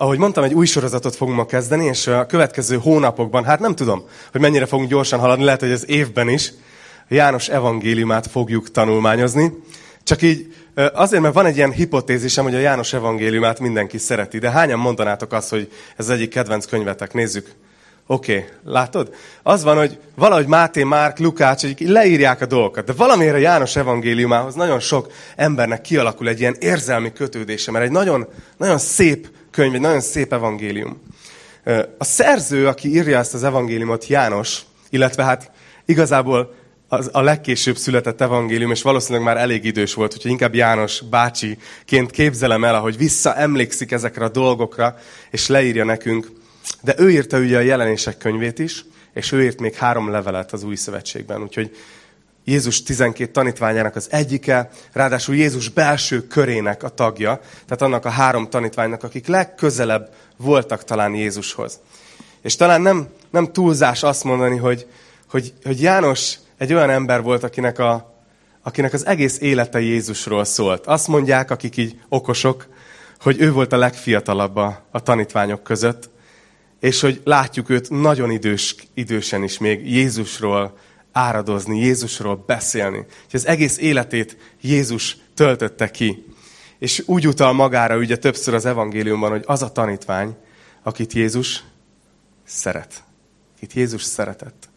ahogy mondtam, egy új sorozatot fogunk ma kezdeni, és a következő hónapokban, hát nem tudom, hogy mennyire fogunk gyorsan haladni, lehet, hogy az évben is, János evangéliumát fogjuk tanulmányozni. Csak így azért, mert van egy ilyen hipotézisem, hogy a János evangéliumát mindenki szereti, de hányan mondanátok azt, hogy ez az egyik kedvenc könyvetek? Nézzük. Oké, okay, látod? Az van, hogy valahogy Máté, Márk, Lukács, hogy leírják a dolgokat, de valamiért a János evangéliumához nagyon sok embernek kialakul egy ilyen érzelmi kötődése, mert egy nagyon, nagyon szép könyv, egy nagyon szép evangélium. A szerző, aki írja ezt az evangéliumot, János, illetve hát igazából az, a legkésőbb született evangélium, és valószínűleg már elég idős volt, úgyhogy inkább János bácsiként képzelem el, ahogy visszaemlékszik ezekre a dolgokra, és leírja nekünk. De ő írta ugye a jelenések könyvét is, és ő írt még három levelet az új szövetségben, úgyhogy Jézus 12 tanítványának az egyike, ráadásul Jézus belső körének a tagja, tehát annak a három tanítványnak, akik legközelebb voltak talán Jézushoz. És talán nem, nem túlzás azt mondani, hogy, hogy, hogy János egy olyan ember volt, akinek, a, akinek az egész élete Jézusról szólt. Azt mondják, akik így okosok, hogy ő volt a legfiatalabb a, a tanítványok között, és hogy látjuk őt nagyon idős, idősen is még Jézusról áradozni, Jézusról beszélni. És az egész életét Jézus töltötte ki. És úgy utal magára ugye többször az evangéliumban, hogy az a tanítvány, akit Jézus szeret. Akit Jézus szeretett.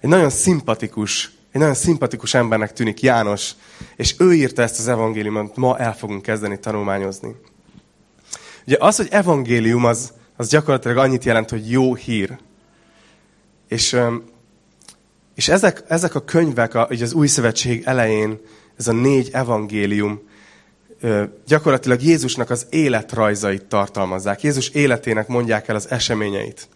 Egy nagyon szimpatikus, egy nagyon szimpatikus embernek tűnik János, és ő írta ezt az evangéliumot, ma el fogunk kezdeni tanulmányozni. Ugye az, hogy evangélium, az, az gyakorlatilag annyit jelent, hogy jó hír. És, és ezek, ezek a könyvek, a, az új szövetség elején, ez a négy evangélium, gyakorlatilag Jézusnak az életrajzait tartalmazzák. Jézus életének mondják el az eseményeit.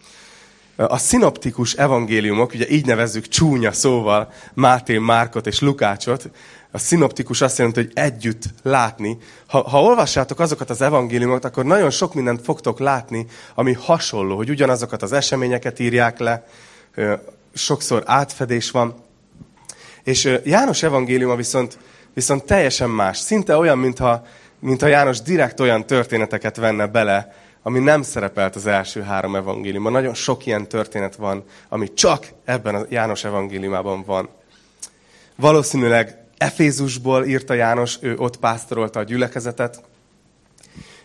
A szinoptikus evangéliumok, ugye így nevezzük csúnya szóval Máté, Márkot és Lukácsot, a szinoptikus azt jelenti, hogy együtt látni. Ha, ha olvassátok azokat az evangéliumokat, akkor nagyon sok mindent fogtok látni, ami hasonló, hogy ugyanazokat az eseményeket írják le, sokszor átfedés van. És János evangéliuma viszont, viszont teljesen más. Szinte olyan, mintha, mintha János direkt olyan történeteket venne bele, ami nem szerepelt az első három evangéliumban. Nagyon sok ilyen történet van, ami csak ebben a János evangéliumában van. Valószínűleg Efézusból írta János, ő ott pásztorolta a gyülekezetet,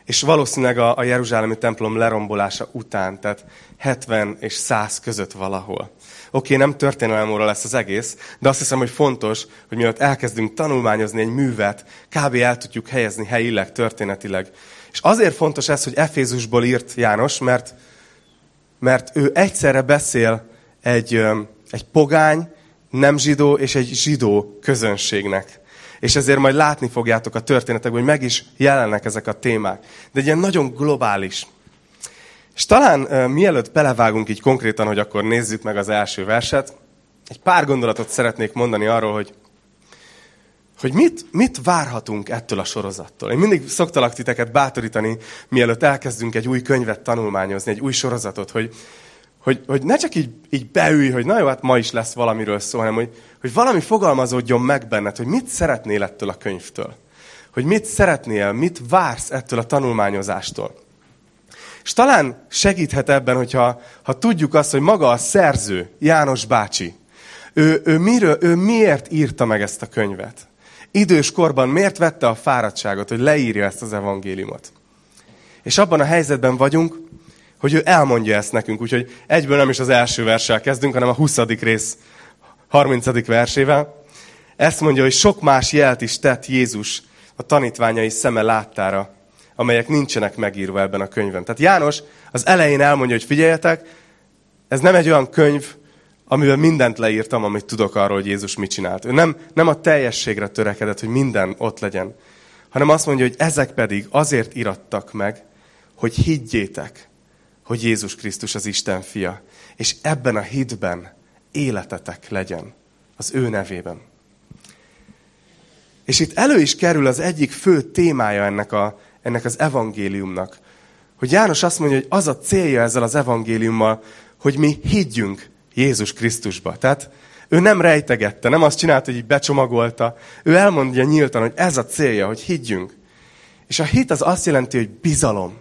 és valószínűleg a, a Jeruzsálemi templom lerombolása után, tehát 70 és 100 között valahol. Oké, okay, nem történelemóra lesz az egész, de azt hiszem, hogy fontos, hogy mielőtt elkezdünk tanulmányozni egy művet, kb. el tudjuk helyezni helyileg, történetileg. És azért fontos ez, hogy Efézusból írt János, mert, mert ő egyszerre beszél egy, egy pogány, nem zsidó és egy zsidó közönségnek. És ezért majd látni fogjátok a történetekben, hogy meg is jelennek ezek a témák. De egy ilyen nagyon globális. És talán mielőtt belevágunk így konkrétan, hogy akkor nézzük meg az első verset, egy pár gondolatot szeretnék mondani arról, hogy hogy mit, mit várhatunk ettől a sorozattól. Én mindig szoktalak titeket bátorítani, mielőtt elkezdünk egy új könyvet tanulmányozni, egy új sorozatot, hogy, hogy, hogy ne csak így, így beülj, hogy na jó, hát ma is lesz valamiről szó, hanem hogy, hogy valami fogalmazódjon meg benned, hogy mit szeretnél ettől a könyvtől. Hogy mit szeretnél, mit vársz ettől a tanulmányozástól. És talán segíthet ebben, hogyha ha tudjuk azt, hogy maga a szerző, János bácsi, ő, ő, miről, ő miért írta meg ezt a könyvet? Idős korban miért vette a fáradtságot, hogy leírja ezt az evangéliumot? És abban a helyzetben vagyunk, hogy ő elmondja ezt nekünk, úgyhogy egyből nem is az első verssel kezdünk, hanem a 20. rész 30. versével. Ezt mondja, hogy sok más jelt is tett Jézus a tanítványai szeme láttára, amelyek nincsenek megírva ebben a könyvben. Tehát János az elején elmondja, hogy figyeljetek, ez nem egy olyan könyv, amiben mindent leírtam, amit tudok arról, hogy Jézus mit csinált. Ő nem, nem a teljességre törekedett, hogy minden ott legyen, hanem azt mondja, hogy ezek pedig azért irattak meg, hogy higgyétek, hogy Jézus Krisztus az Isten fia. És ebben a hitben életetek legyen az ő nevében. És itt elő is kerül az egyik fő témája ennek, a, ennek az evangéliumnak. Hogy János azt mondja, hogy az a célja ezzel az evangéliummal, hogy mi higgyünk Jézus Krisztusba. Tehát ő nem rejtegette, nem azt csinálta, hogy így becsomagolta. Ő elmondja nyíltan, hogy ez a célja, hogy higgyünk. És a hit az azt jelenti, hogy bizalom.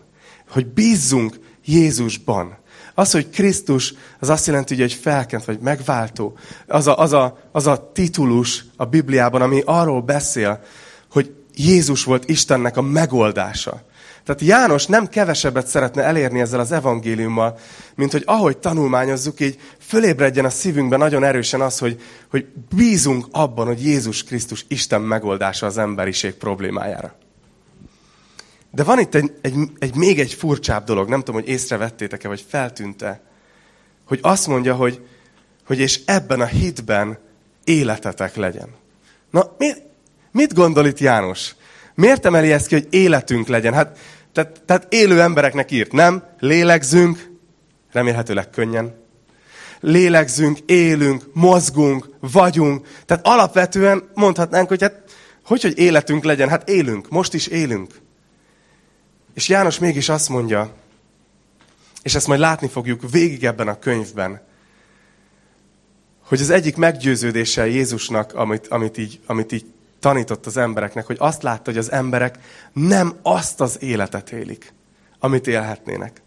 hogy bízzunk Jézusban. Az, hogy Krisztus, az azt jelenti, hogy egy felkent vagy megváltó. Az a, az, a, az a titulus a Bibliában, ami arról beszél, hogy Jézus volt Istennek a megoldása. Tehát János nem kevesebbet szeretne elérni ezzel az evangéliummal, mint hogy ahogy tanulmányozzuk, így fölébredjen a szívünkben nagyon erősen az, hogy, hogy bízunk abban, hogy Jézus Krisztus Isten megoldása az emberiség problémájára. De van itt egy, egy, egy még egy furcsább dolog, nem tudom, hogy észrevettétek-e, vagy feltűnte, hogy azt mondja, hogy, hogy és ebben a hitben életetek legyen. Na, mi, mit gondol itt János? Miért emeli ezt ki, hogy életünk legyen? Hát, tehát, tehát élő embereknek írt, nem? Lélegzünk, remélhetőleg könnyen. Lélegzünk, élünk, mozgunk, vagyunk. Tehát alapvetően mondhatnánk, hogy hát, hogy, hogy életünk legyen? Hát élünk, most is élünk. És János mégis azt mondja, és ezt majd látni fogjuk végig ebben a könyvben, hogy az egyik meggyőződése Jézusnak, amit, amit, így, amit így tanított az embereknek, hogy azt látta, hogy az emberek nem azt az életet élik, amit élhetnének.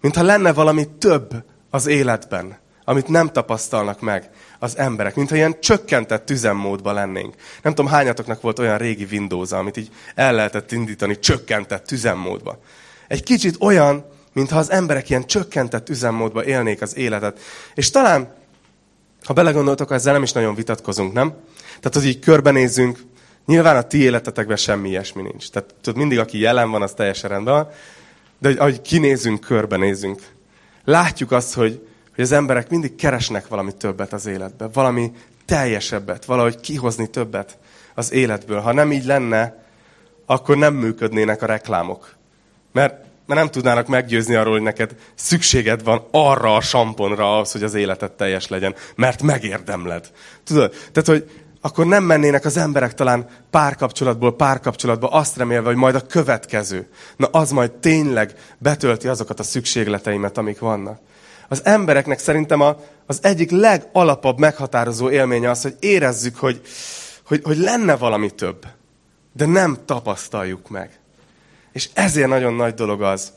Mintha lenne valami több az életben, amit nem tapasztalnak meg az emberek, mintha ilyen csökkentett üzemmódban lennénk. Nem tudom, hányatoknak volt olyan régi windows amit így el lehetett indítani csökkentett üzemmódba. Egy kicsit olyan, mintha az emberek ilyen csökkentett üzemmódba élnék az életet. És talán, ha belegondoltok, ezzel nem is nagyon vitatkozunk, nem? Tehát, hogy így körbenézzünk, nyilván a ti életetekben semmi ilyesmi nincs. Tehát tudod, mindig, aki jelen van, az teljesen rendben van. De hogy, ahogy kinézünk, körbenézünk, látjuk azt, hogy, hogy az emberek mindig keresnek valami többet az életbe, valami teljesebbet, valahogy kihozni többet az életből. Ha nem így lenne, akkor nem működnének a reklámok. Mert, mert nem tudnának meggyőzni arról, hogy neked szükséged van arra a samponra ahhoz, hogy az életed teljes legyen, mert megérdemled. Tudod? Tehát, hogy akkor nem mennének az emberek talán párkapcsolatból párkapcsolatba azt remélve, hogy majd a következő. Na az majd tényleg betölti azokat a szükségleteimet, amik vannak. Az embereknek szerintem a, az egyik legalapabb meghatározó élménye az, hogy érezzük, hogy, hogy, hogy lenne valami több, de nem tapasztaljuk meg. És ezért nagyon nagy dolog az,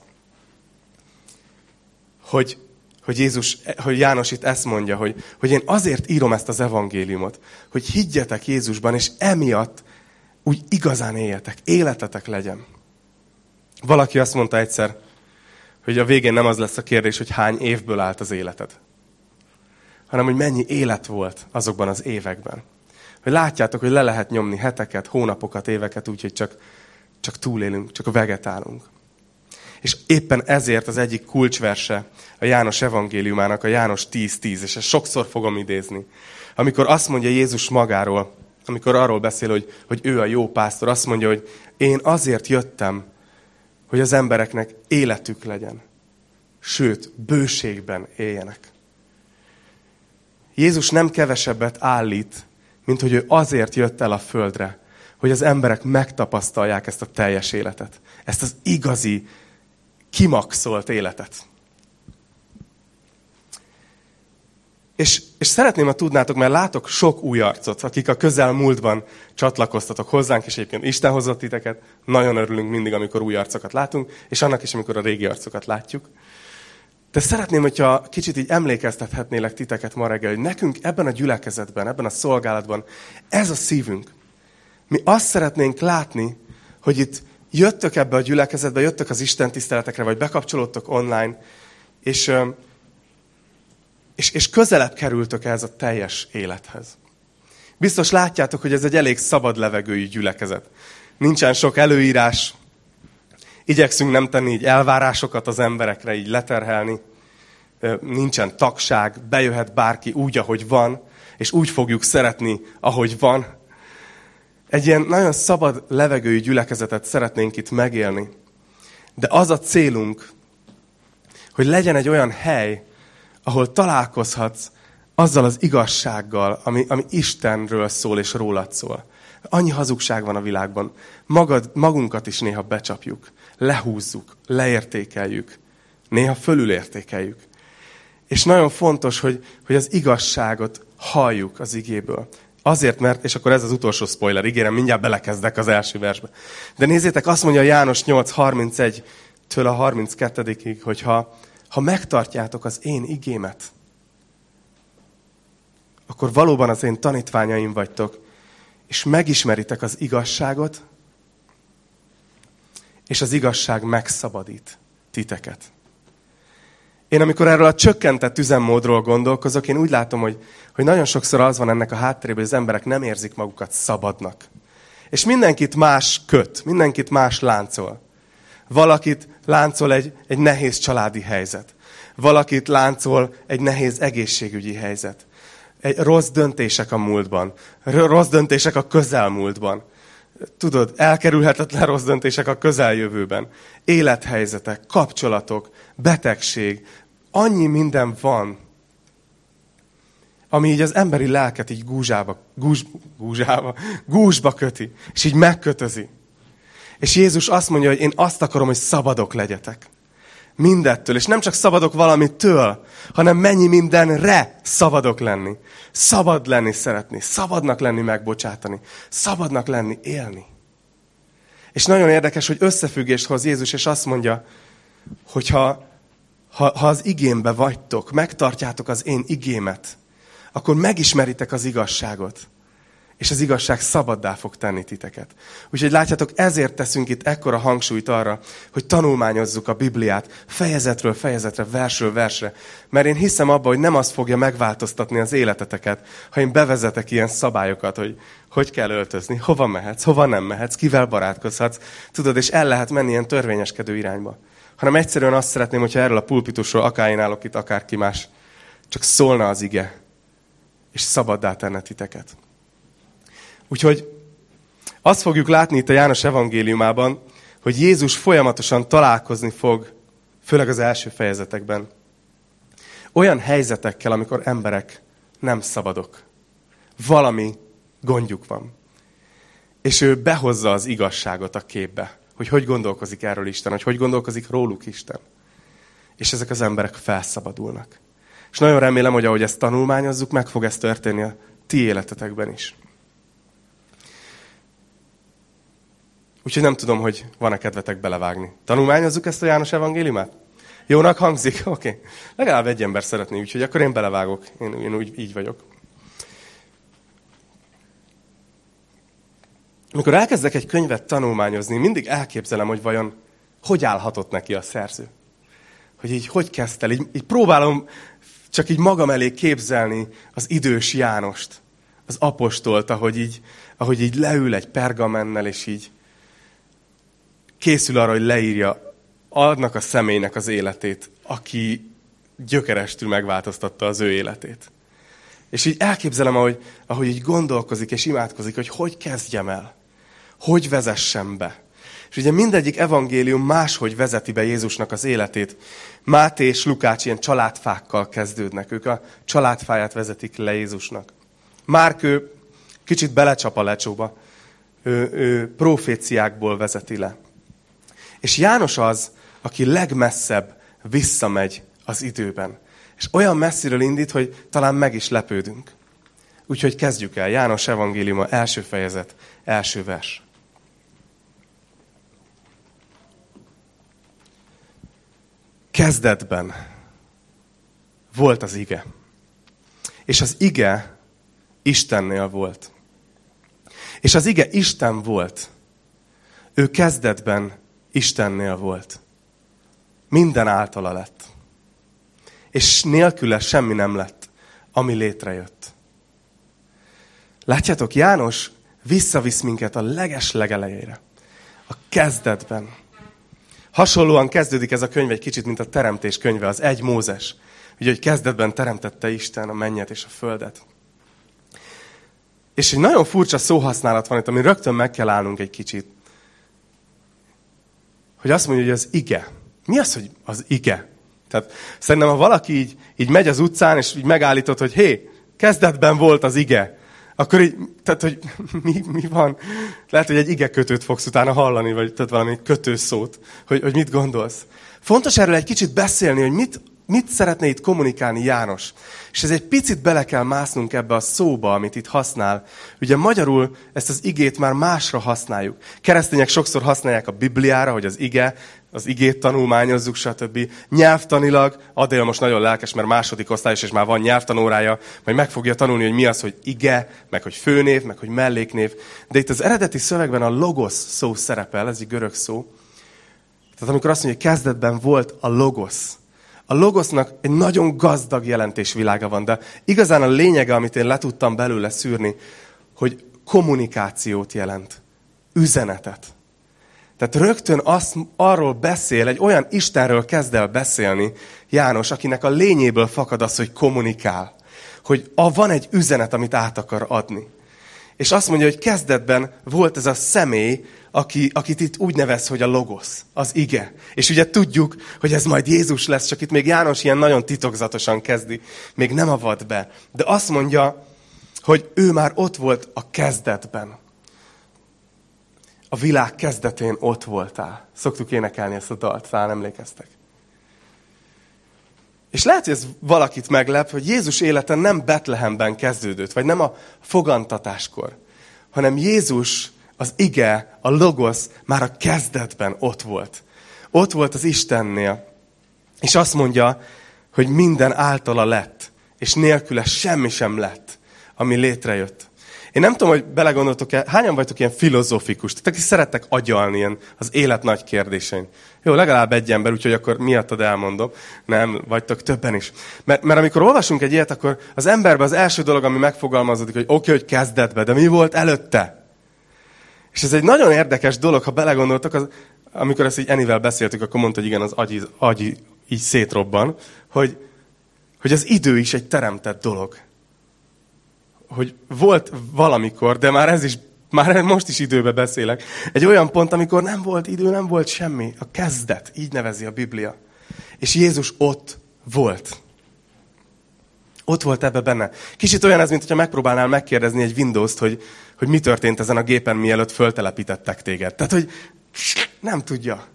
hogy, hogy, Jézus, hogy János itt ezt mondja, hogy, hogy én azért írom ezt az evangéliumot, hogy higgyetek Jézusban, és emiatt úgy igazán éljetek, életetek legyen. Valaki azt mondta egyszer, hogy a végén nem az lesz a kérdés, hogy hány évből állt az életed, hanem hogy mennyi élet volt azokban az években. Hogy látjátok, hogy le lehet nyomni heteket, hónapokat, éveket, úgyhogy csak, csak túlélünk, csak vegetálunk. És éppen ezért az egyik kulcsverse a János evangéliumának, a János 10.10, és ezt sokszor fogom idézni. Amikor azt mondja Jézus magáról, amikor arról beszél, hogy, hogy ő a jó pásztor, azt mondja, hogy én azért jöttem, hogy az embereknek életük legyen. Sőt, bőségben éljenek. Jézus nem kevesebbet állít, mint hogy ő azért jött el a földre, hogy az emberek megtapasztalják ezt a teljes életet. Ezt az igazi, kimaxolt életet. És, és szeretném, ha tudnátok, mert látok sok új arcot, akik a közelmúltban csatlakoztatok hozzánk, és egyébként Isten hozott titeket. Nagyon örülünk mindig, amikor új arcokat látunk, és annak is, amikor a régi arcokat látjuk. De szeretném, hogyha kicsit így emlékeztethetnélek titeket ma reggel, hogy nekünk ebben a gyülekezetben, ebben a szolgálatban ez a szívünk. Mi azt szeretnénk látni, hogy itt jöttök ebbe a gyülekezetbe, jöttök az Isten tiszteletekre, vagy bekapcsolódtok online, és és, és közelebb kerültök ehhez a teljes élethez. Biztos látjátok, hogy ez egy elég szabad levegőjű gyülekezet. Nincsen sok előírás, igyekszünk nem tenni így elvárásokat az emberekre, így leterhelni. Nincsen tagság, bejöhet bárki úgy, ahogy van, és úgy fogjuk szeretni, ahogy van. Egy ilyen nagyon szabad levegőjű gyülekezetet szeretnénk itt megélni. De az a célunk, hogy legyen egy olyan hely, ahol találkozhatsz azzal az igazsággal, ami, ami Istenről szól és rólad szól. Annyi hazugság van a világban. Magad, magunkat is néha becsapjuk, lehúzzuk, leértékeljük, néha fölülértékeljük. És nagyon fontos, hogy, hogy az igazságot halljuk az igéből. Azért, mert, és akkor ez az utolsó spoiler, ígérem, mindjárt belekezdek az első versbe. De nézzétek, azt mondja János 8.31, től a 32-ig, hogyha ha megtartjátok az én igémet, akkor valóban az én tanítványaim vagytok, és megismeritek az igazságot, és az igazság megszabadít titeket. Én amikor erről a csökkentett üzemmódról gondolkozok, én úgy látom, hogy, hogy nagyon sokszor az van ennek a hátterében, hogy az emberek nem érzik magukat szabadnak. És mindenkit más köt, mindenkit más láncol. Valakit láncol egy, egy nehéz családi helyzet. Valakit láncol egy nehéz egészségügyi helyzet. Egy rossz döntések a múltban. Rossz döntések a közelmúltban. Tudod, elkerülhetetlen rossz döntések a közeljövőben. Élethelyzetek, kapcsolatok, betegség. Annyi minden van, ami így az emberi lelket így gúzsába, gúzs, gúzsába, gúzsba köti, és így megkötözi. És Jézus azt mondja, hogy én azt akarom, hogy szabadok legyetek. Mindettől. És nem csak szabadok valamitől, hanem mennyi mindenre szabadok lenni. Szabad lenni szeretni, szabadnak lenni megbocsátani, szabadnak lenni élni. És nagyon érdekes, hogy összefüggést hoz Jézus, és azt mondja, hogy ha, ha, az igémbe vagytok, megtartjátok az én igémet, akkor megismeritek az igazságot és az igazság szabaddá fog tenni titeket. Úgyhogy látjátok, ezért teszünk itt ekkora hangsúlyt arra, hogy tanulmányozzuk a Bibliát fejezetről fejezetre, versről versre. Mert én hiszem abba, hogy nem az fogja megváltoztatni az életeteket, ha én bevezetek ilyen szabályokat, hogy hogy kell öltözni, hova mehetsz, hova nem mehetsz, kivel barátkozhatsz. Tudod, és el lehet menni ilyen törvényeskedő irányba. Hanem egyszerűen azt szeretném, hogyha erről a pulpitusról, akár én állok itt, akár ki más, csak szólna az ige, és szabaddá tenne titeket. Úgyhogy azt fogjuk látni itt a János evangéliumában, hogy Jézus folyamatosan találkozni fog, főleg az első fejezetekben, olyan helyzetekkel, amikor emberek nem szabadok. Valami gondjuk van. És ő behozza az igazságot a képbe, hogy hogy gondolkozik erről Isten, hogy hogy gondolkozik róluk Isten. És ezek az emberek felszabadulnak. És nagyon remélem, hogy ahogy ezt tanulmányozzuk, meg fog ez történni a ti életetekben is. Úgyhogy nem tudom, hogy van-e kedvetek belevágni. Tanulmányozzuk ezt a János evangéliumát? Jónak hangzik? Oké. Okay. Legalább egy ember szeretné, úgyhogy akkor én belevágok. Én, én úgy így vagyok. Amikor elkezdek egy könyvet tanulmányozni, mindig elképzelem, hogy vajon hogy állhatott neki a szerző. Hogy így hogy kezdte. Így, így próbálom csak így magam elé képzelni az idős Jánost, az apostolt, ahogy így, ahogy így leül egy pergamennel, és így készül arra, hogy leírja annak a személynek az életét, aki gyökerestül megváltoztatta az ő életét. És így elképzelem, ahogy, ahogy így gondolkozik és imádkozik, hogy hogy kezdjem el, hogy vezessem be. És ugye mindegyik evangélium máshogy vezeti be Jézusnak az életét. Máté és Lukács ilyen családfákkal kezdődnek. Ők a családfáját vezetik le Jézusnak. Márk kicsit belecsap a lecsóba. Ő, ő proféciákból vezeti le. És János az, aki legmesszebb visszamegy az időben. És olyan messziről indít, hogy talán meg is lepődünk. Úgyhogy kezdjük el. János evangéliuma első fejezet, első vers. Kezdetben volt az ige. És az ige Istennél volt. És az ige Isten volt. Ő kezdetben Istennél volt. Minden általa lett. És nélküle semmi nem lett, ami létrejött. Látjátok, János visszavisz minket a leges legelejére. A kezdetben. Hasonlóan kezdődik ez a könyv egy kicsit, mint a teremtés könyve, az egy Mózes. Ugye, hogy kezdetben teremtette Isten a mennyet és a földet. És egy nagyon furcsa szóhasználat van itt, ami rögtön meg kell állnunk egy kicsit hogy azt mondja, hogy az ige. Mi az, hogy az ige? Tehát szerintem, ha valaki így, így megy az utcán, és így megállított, hogy hé, kezdetben volt az ige, akkor így, tehát, hogy mi, mi van? Lehet, hogy egy ige kötőt fogsz utána hallani, vagy tehát valami kötőszót, hogy, hogy mit gondolsz. Fontos erről egy kicsit beszélni, hogy mit, mit szeretne itt kommunikálni János? És ez egy picit bele kell másznunk ebbe a szóba, amit itt használ. Ugye magyarul ezt az igét már másra használjuk. Keresztények sokszor használják a Bibliára, hogy az ige, az igét tanulmányozzuk, stb. Nyelvtanilag, Adél most nagyon lelkes, mert második osztályos, és már van nyelvtanórája, majd meg fogja tanulni, hogy mi az, hogy ige, meg hogy főnév, meg hogy melléknév. De itt az eredeti szövegben a logos szó szerepel, ez egy görög szó. Tehát amikor azt mondja, hogy kezdetben volt a logosz, a logosznak egy nagyon gazdag jelentésvilága van, de igazán a lényege, amit én le tudtam belőle szűrni, hogy kommunikációt jelent, üzenetet. Tehát rögtön azt, arról beszél, egy olyan Istenről kezd el beszélni János, akinek a lényéből fakad az, hogy kommunikál. Hogy a, van egy üzenet, amit át akar adni. És azt mondja, hogy kezdetben volt ez a személy, aki, akit itt úgy nevez, hogy a logosz, az ige. És ugye tudjuk, hogy ez majd Jézus lesz, csak itt még János ilyen nagyon titokzatosan kezdi, még nem avat be. De azt mondja, hogy ő már ott volt a kezdetben. A világ kezdetén ott voltál. Szoktuk énekelni ezt a dalt, talán emlékeztek. És lehet, hogy ez valakit meglep, hogy Jézus élete nem Betlehemben kezdődött, vagy nem a fogantatáskor, hanem Jézus az ige, a logosz már a kezdetben ott volt. Ott volt az Istennél. És azt mondja, hogy minden általa lett, és nélküle semmi sem lett, ami létrejött. Én nem tudom, hogy belegondoltok-e, hányan vagytok ilyen filozófikus, tehát aki szerettek agyalni ilyen az élet nagy kérdésein. Jó, legalább egy ember, úgyhogy akkor miattad elmondom. Nem, vagytok többen is. Mert, mert amikor olvasunk egy ilyet, akkor az emberben az első dolog, ami megfogalmazódik, hogy oké, okay, hogy kezdetbe, de mi volt előtte? És ez egy nagyon érdekes dolog, ha belegondoltok, az, amikor ezt így Enivel beszéltük, akkor mondta, hogy igen, az agy, agy így szétrobban, hogy, hogy az idő is egy teremtett dolog. Hogy volt valamikor, de már ez is, már most is időbe beszélek, egy olyan pont, amikor nem volt idő, nem volt semmi. A kezdet, így nevezi a Biblia. És Jézus ott volt. Ott volt ebbe benne. Kicsit olyan ez, mint megpróbálnál megkérdezni egy Windows-t, hogy, hogy mi történt ezen a gépen, mielőtt föltelepítettek téged. Tehát, hogy nem tudja.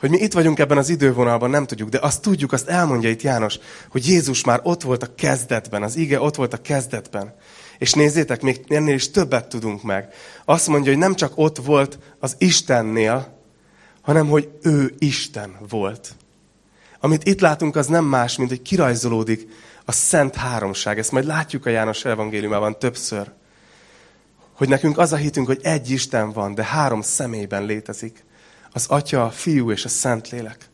Hogy mi itt vagyunk ebben az idővonalban, nem tudjuk, de azt tudjuk, azt elmondja itt János, hogy Jézus már ott volt a kezdetben, az ige ott volt a kezdetben. És nézzétek, még ennél is többet tudunk meg. Azt mondja, hogy nem csak ott volt az Istennél, hanem hogy ő Isten volt. Amit itt látunk, az nem más, mint hogy kirajzolódik a szent háromság. Ezt majd látjuk a János evangéliumában többször. Hogy nekünk az a hitünk, hogy egy Isten van, de három személyben létezik. Az Atya, a Fiú és a Szentlélek.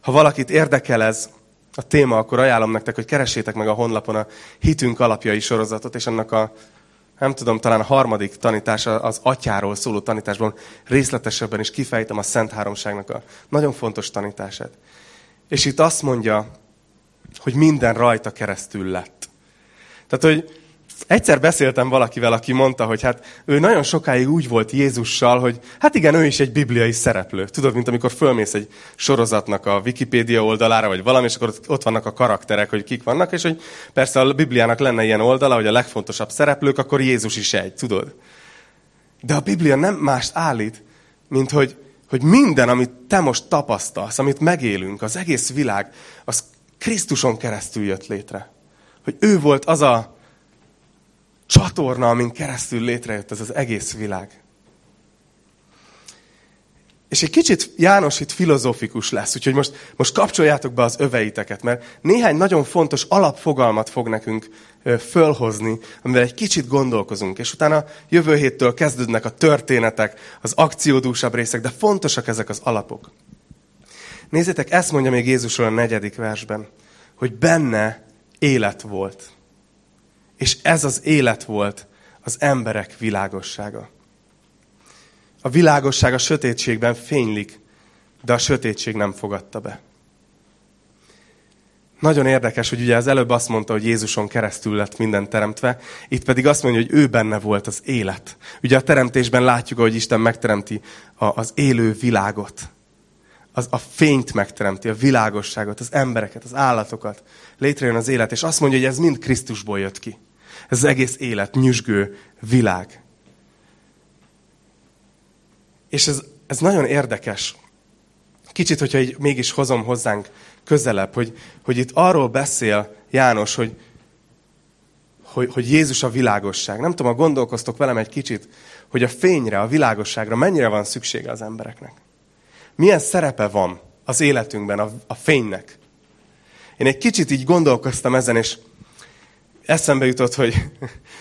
Ha valakit érdekel ez a téma, akkor ajánlom nektek, hogy keressétek meg a honlapon a Hitünk alapjai sorozatot, és annak a, nem tudom, talán a harmadik tanítása, az atyáról szóló tanításban részletesebben is kifejtem a Szent Háromságnak a nagyon fontos tanítását. És itt azt mondja, hogy minden rajta keresztül lett. Tehát, hogy egyszer beszéltem valakivel, aki mondta, hogy hát ő nagyon sokáig úgy volt Jézussal, hogy hát igen, ő is egy bibliai szereplő. Tudod, mint amikor fölmész egy sorozatnak a Wikipédia oldalára, vagy valami, és akkor ott vannak a karakterek, hogy kik vannak, és hogy persze a Bibliának lenne ilyen oldala, hogy a legfontosabb szereplők, akkor Jézus is egy, tudod? De a Biblia nem mást állít, mint hogy, hogy minden, amit te most tapasztalsz, amit megélünk, az egész világ, az Krisztuson keresztül jött létre. Hogy ő volt az a csatorna, amin keresztül létrejött ez az egész világ. És egy kicsit János itt filozófikus lesz, úgyhogy most, most kapcsoljátok be az öveiteket, mert néhány nagyon fontos alapfogalmat fog nekünk fölhozni, amivel egy kicsit gondolkozunk, és utána jövő héttől kezdődnek a történetek, az akciódúsabb részek, de fontosak ezek az alapok. Nézzétek, ezt mondja még Jézusról a negyedik versben, hogy benne élet volt. És ez az élet volt az emberek világossága. A világosság a sötétségben fénylik, de a sötétség nem fogadta be. Nagyon érdekes, hogy ugye az előbb azt mondta, hogy Jézuson keresztül lett minden teremtve, itt pedig azt mondja, hogy ő benne volt az élet. Ugye a teremtésben látjuk, hogy Isten megteremti az élő világot az a fényt megteremti, a világosságot, az embereket, az állatokat. Létrejön az élet, és azt mondja, hogy ez mind Krisztusból jött ki. Ez az egész élet, nyüzsgő világ. És ez, ez nagyon érdekes. kicsit, hogyha így mégis hozom hozzánk közelebb, hogy, hogy itt arról beszél János, hogy, hogy, hogy Jézus a világosság. Nem tudom, ha gondolkoztok velem egy kicsit, hogy a fényre, a világosságra mennyire van szüksége az embereknek. Milyen szerepe van az életünkben a, a fénynek. Én egy kicsit így gondolkoztam ezen, és eszembe jutott, hogy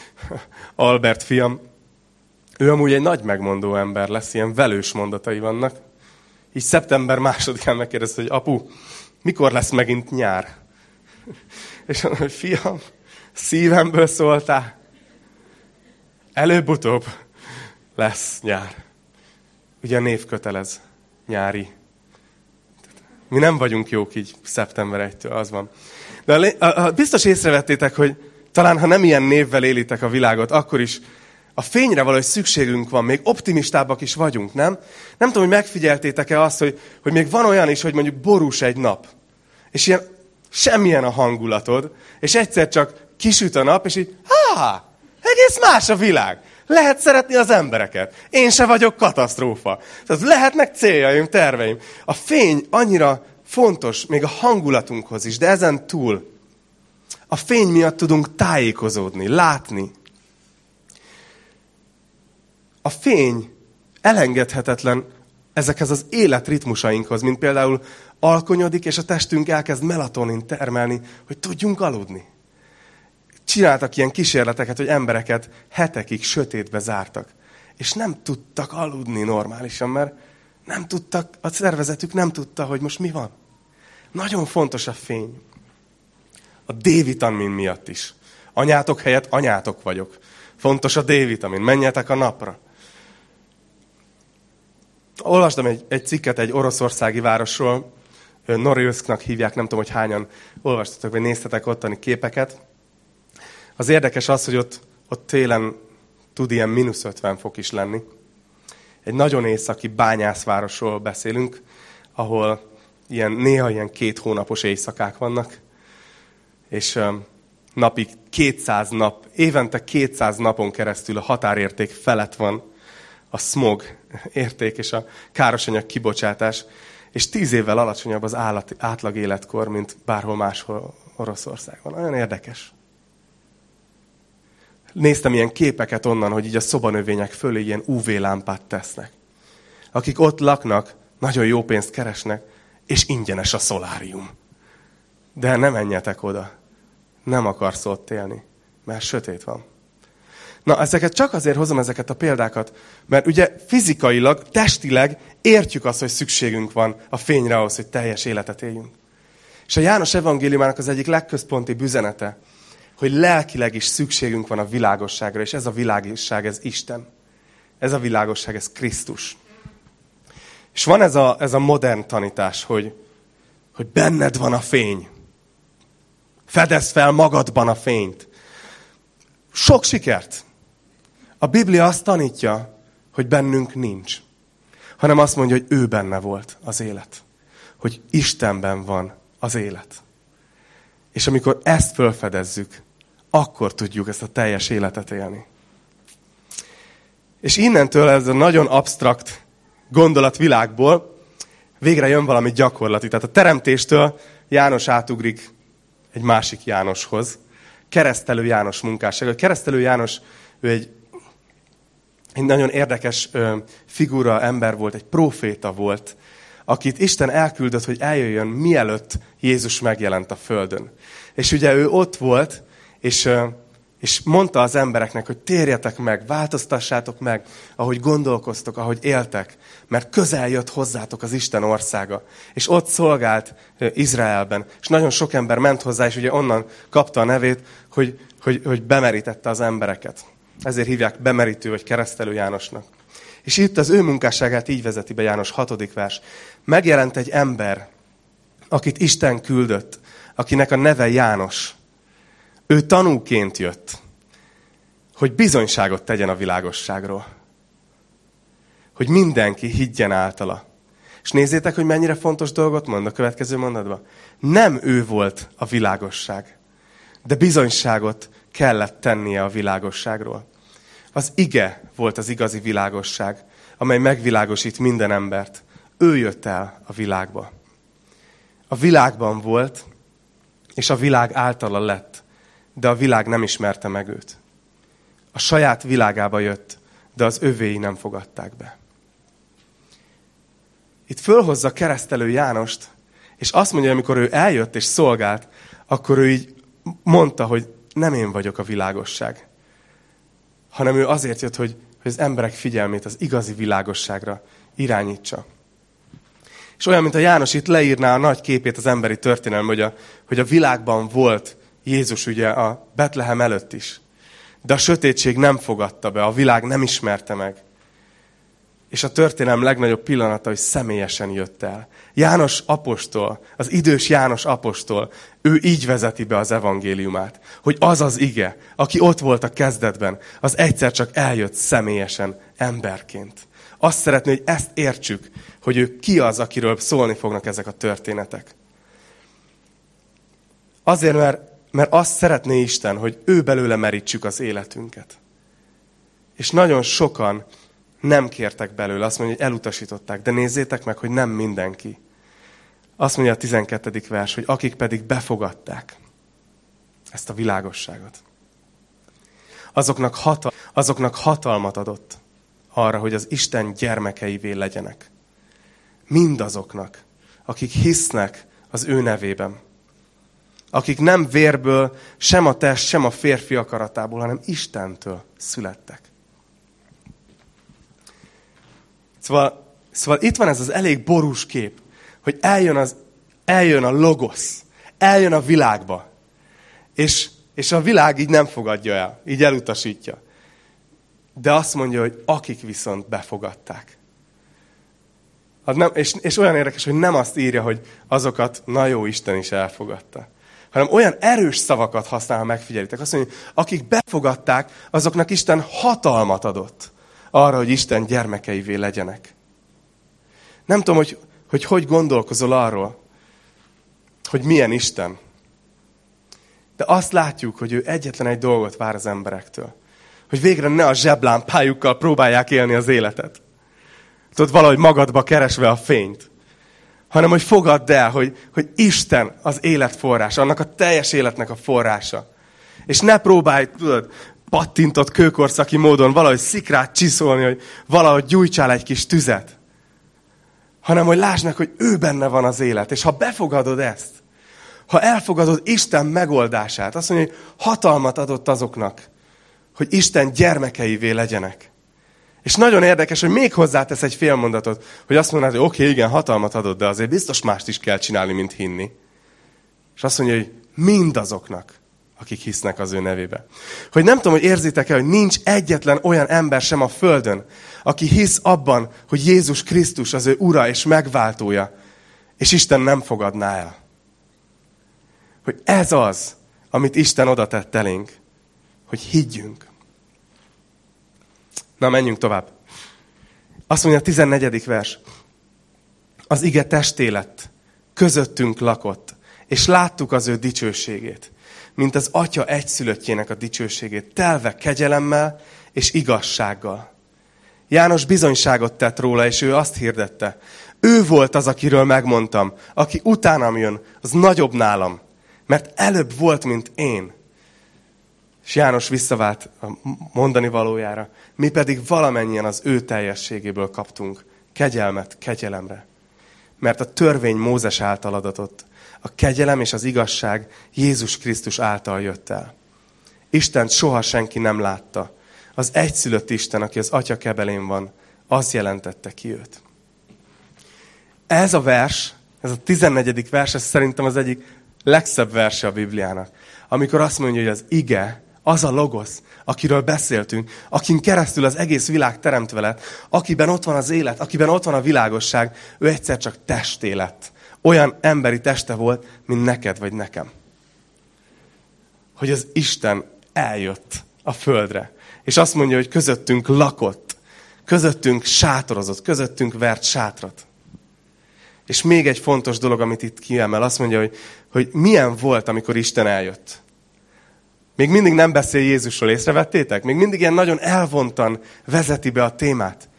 Albert fiam, ő amúgy egy nagy megmondó ember lesz, ilyen velős mondatai vannak. Így szeptember másodikán megkérdezte, hogy apu, mikor lesz megint nyár? És mondom, hogy fiam, szívemből szóltál. Előbb-utóbb lesz nyár. Ugye a név kötelez nyári. Mi nem vagyunk jók így szeptember 1-től, az van. De a, a, a, biztos észrevettétek, hogy talán ha nem ilyen névvel élitek a világot, akkor is a fényre valahogy szükségünk van, még optimistábbak is vagyunk, nem? Nem tudom, hogy megfigyeltétek-e azt, hogy, hogy még van olyan is, hogy mondjuk borús egy nap, és ilyen semmilyen a hangulatod, és egyszer csak kisüt a nap, és így, há, egész más a világ. Lehet szeretni az embereket. Én se vagyok katasztrófa. Tehát lehetnek céljaim, terveim. A fény annyira fontos, még a hangulatunkhoz is, de ezen túl a fény miatt tudunk tájékozódni, látni. A fény elengedhetetlen ezekhez az életritmusainkhoz, mint például alkonyodik, és a testünk elkezd melatonin termelni, hogy tudjunk aludni. Csináltak ilyen kísérleteket, hogy embereket hetekig sötétbe zártak. És nem tudtak aludni normálisan, mert nem tudtak, a szervezetük nem tudta, hogy most mi van. Nagyon fontos a fény. A D-vitamin miatt is. Anyátok helyett anyátok vagyok. Fontos a D-vitamin. Menjetek a napra. Olvastam egy, egy cikket egy oroszországi városról, Norilsknak hívják, nem tudom, hogy hányan olvastatok, vagy néztetek ottani képeket. Az érdekes az, hogy ott, ott télen tud ilyen mínusz 50 fok is lenni. Egy nagyon északi bányászvárosról beszélünk, ahol ilyen, néha ilyen két hónapos éjszakák vannak, és napig 200 nap, évente 200 napon keresztül a határérték felett van a smog érték és a károsanyag kibocsátás, és tíz évvel alacsonyabb az állat, átlag életkor, mint bárhol máshol Oroszországban. Nagyon érdekes. Néztem ilyen képeket onnan, hogy így a szobanövények fölé ilyen UV-lámpát tesznek. Akik ott laknak, nagyon jó pénzt keresnek, és ingyenes a szolárium. De ne menjetek oda. Nem akarsz ott élni, mert sötét van. Na, ezeket csak azért hozom ezeket a példákat, mert ugye fizikailag, testileg értjük azt, hogy szükségünk van a fényre ahhoz, hogy teljes életet éljünk. És a János evangéliumának az egyik legközponti üzenete, hogy lelkileg is szükségünk van a világosságra, és ez a világosság, ez Isten. Ez a világosság, ez Krisztus. És van ez a, ez a modern tanítás, hogy, hogy benned van a fény. Fedezd fel magadban a fényt. Sok sikert! A Biblia azt tanítja, hogy bennünk nincs. Hanem azt mondja, hogy ő benne volt az élet. Hogy Istenben van az élet. És amikor ezt felfedezzük, akkor tudjuk ezt a teljes életet élni. És innentől ez a nagyon absztrakt gondolatvilágból végre jön valami gyakorlati. Tehát a teremtéstől János átugrik egy másik Jánoshoz. Keresztelő János munkássága. Keresztelő János, ő egy egy nagyon érdekes ö, figura, ember volt, egy proféta volt, akit Isten elküldött, hogy eljöjjön, mielőtt Jézus megjelent a földön. És ugye ő ott volt, és, ö, és mondta az embereknek, hogy térjetek meg, változtassátok meg, ahogy gondolkoztok, ahogy éltek, mert közel jött hozzátok az Isten országa. És ott szolgált Izraelben, és nagyon sok ember ment hozzá, és ugye onnan kapta a nevét, hogy, hogy, hogy bemerítette az embereket. Ezért hívják bemerítő vagy keresztelő Jánosnak. És itt az ő munkásságát így vezeti be János hatodik vers. Megjelent egy ember, akit Isten küldött, akinek a neve János. Ő tanúként jött, hogy bizonyságot tegyen a világosságról. Hogy mindenki higgyen általa. És nézzétek, hogy mennyire fontos dolgot mond a következő mondatban. Nem ő volt a világosság, de bizonyságot kellett tennie a világosságról. Az ige volt az igazi világosság, amely megvilágosít minden embert. Ő jött el a világba. A világban volt, és a világ általa lett, de a világ nem ismerte meg őt. A saját világába jött, de az övéi nem fogadták be. Itt fölhozza keresztelő Jánost, és azt mondja, amikor ő eljött és szolgált, akkor ő így mondta, hogy nem én vagyok a világosság, hanem ő azért jött, hogy, hogy az emberek figyelmét az igazi világosságra irányítsa. És olyan, mint a János itt leírná a nagy képét az emberi történelem, hogy a, hogy a világban volt Jézus ugye a Betlehem előtt is. De a sötétség nem fogadta be, a világ nem ismerte meg. És a történelem legnagyobb pillanata, hogy személyesen jött el. János apostol, az idős János apostol, ő így vezeti be az evangéliumát, hogy az az ige, aki ott volt a kezdetben, az egyszer csak eljött személyesen, emberként. Azt szeretné, hogy ezt értsük, hogy ő ki az, akiről szólni fognak ezek a történetek. Azért, mert, mert azt szeretné Isten, hogy ő belőle merítsük az életünket. És nagyon sokan nem kértek belőle, azt mondja, hogy elutasították. De nézzétek meg, hogy nem mindenki. Azt mondja a 12. vers, hogy akik pedig befogadták ezt a világosságot, azoknak, hatal azoknak hatalmat adott arra, hogy az Isten gyermekeivé legyenek. Mindazoknak, akik hisznek az ő nevében. Akik nem vérből, sem a test, sem a férfi akaratából, hanem Istentől születtek. Szóval, szóval itt van ez az elég borús kép, hogy eljön, az, eljön a logosz, eljön a világba, és, és a világ így nem fogadja el, így elutasítja. De azt mondja, hogy akik viszont befogadták. Az nem, és, és olyan érdekes, hogy nem azt írja, hogy azokat, na jó, Isten is elfogadta. Hanem olyan erős szavakat használ, ha megfigyelitek. Azt mondja, akik befogadták, azoknak Isten hatalmat adott arra, hogy Isten gyermekeivé legyenek. Nem tudom, hogy hogy, hogy gondolkozol arról, hogy milyen Isten. De azt látjuk, hogy ő egyetlen egy dolgot vár az emberektől. Hogy végre ne a zseblámpájukkal próbálják élni az életet. Tudod, valahogy magadba keresve a fényt. Hanem, hogy fogadd el, hogy, hogy Isten az élet forrása, annak a teljes életnek a forrása. És ne próbálj, tudod, pattintott kőkorszaki módon valahogy szikrát csiszolni, hogy valahogy gyújtsál egy kis tüzet. Hanem, hogy lásd meg, hogy ő benne van az élet. És ha befogadod ezt, ha elfogadod Isten megoldását, azt mondja, hogy hatalmat adott azoknak, hogy Isten gyermekeivé legyenek. És nagyon érdekes, hogy még hozzátesz egy fél mondatot, hogy azt mondod, hogy oké, okay, igen, hatalmat adott, de azért biztos mást is kell csinálni, mint hinni. És azt mondja, hogy mindazoknak, akik hisznek az ő nevébe. Hogy nem tudom, hogy érzitek-e, hogy nincs egyetlen olyan ember sem a Földön, aki hisz abban, hogy Jézus Krisztus az ő ura és megváltója, és Isten nem fogadná el. Hogy ez az, amit Isten oda tett elénk, hogy higgyünk. Na, menjünk tovább. Azt mondja a 14. vers. Az ige testé lett, közöttünk lakott, és láttuk az ő dicsőségét mint az atya egyszülöttjének a dicsőségét, telve kegyelemmel és igazsággal. János bizonyságot tett róla, és ő azt hirdette. Ő volt az, akiről megmondtam, aki utánam jön, az nagyobb nálam, mert előbb volt, mint én. És János visszavált a mondani valójára. Mi pedig valamennyien az ő teljességéből kaptunk kegyelmet kegyelemre. Mert a törvény Mózes által adatott, a kegyelem és az igazság Jézus Krisztus által jött el. Istent soha senki nem látta. Az egyszülött Isten, aki az Atya kebelén van, az jelentette ki őt. Ez a vers, ez a 14. vers, ez szerintem az egyik legszebb verse a Bibliának. Amikor azt mondja, hogy az ige, az a logosz, akiről beszéltünk, akin keresztül az egész világ teremtve lett, akiben ott van az élet, akiben ott van a világosság, ő egyszer csak testé lett olyan emberi teste volt, mint neked vagy nekem. Hogy az Isten eljött a földre. És azt mondja, hogy közöttünk lakott, közöttünk sátorozott, közöttünk vert sátrat. És még egy fontos dolog, amit itt kiemel, azt mondja, hogy, hogy milyen volt, amikor Isten eljött. Még mindig nem beszél Jézusról, észrevettétek? Még mindig ilyen nagyon elvontan vezeti be a témát.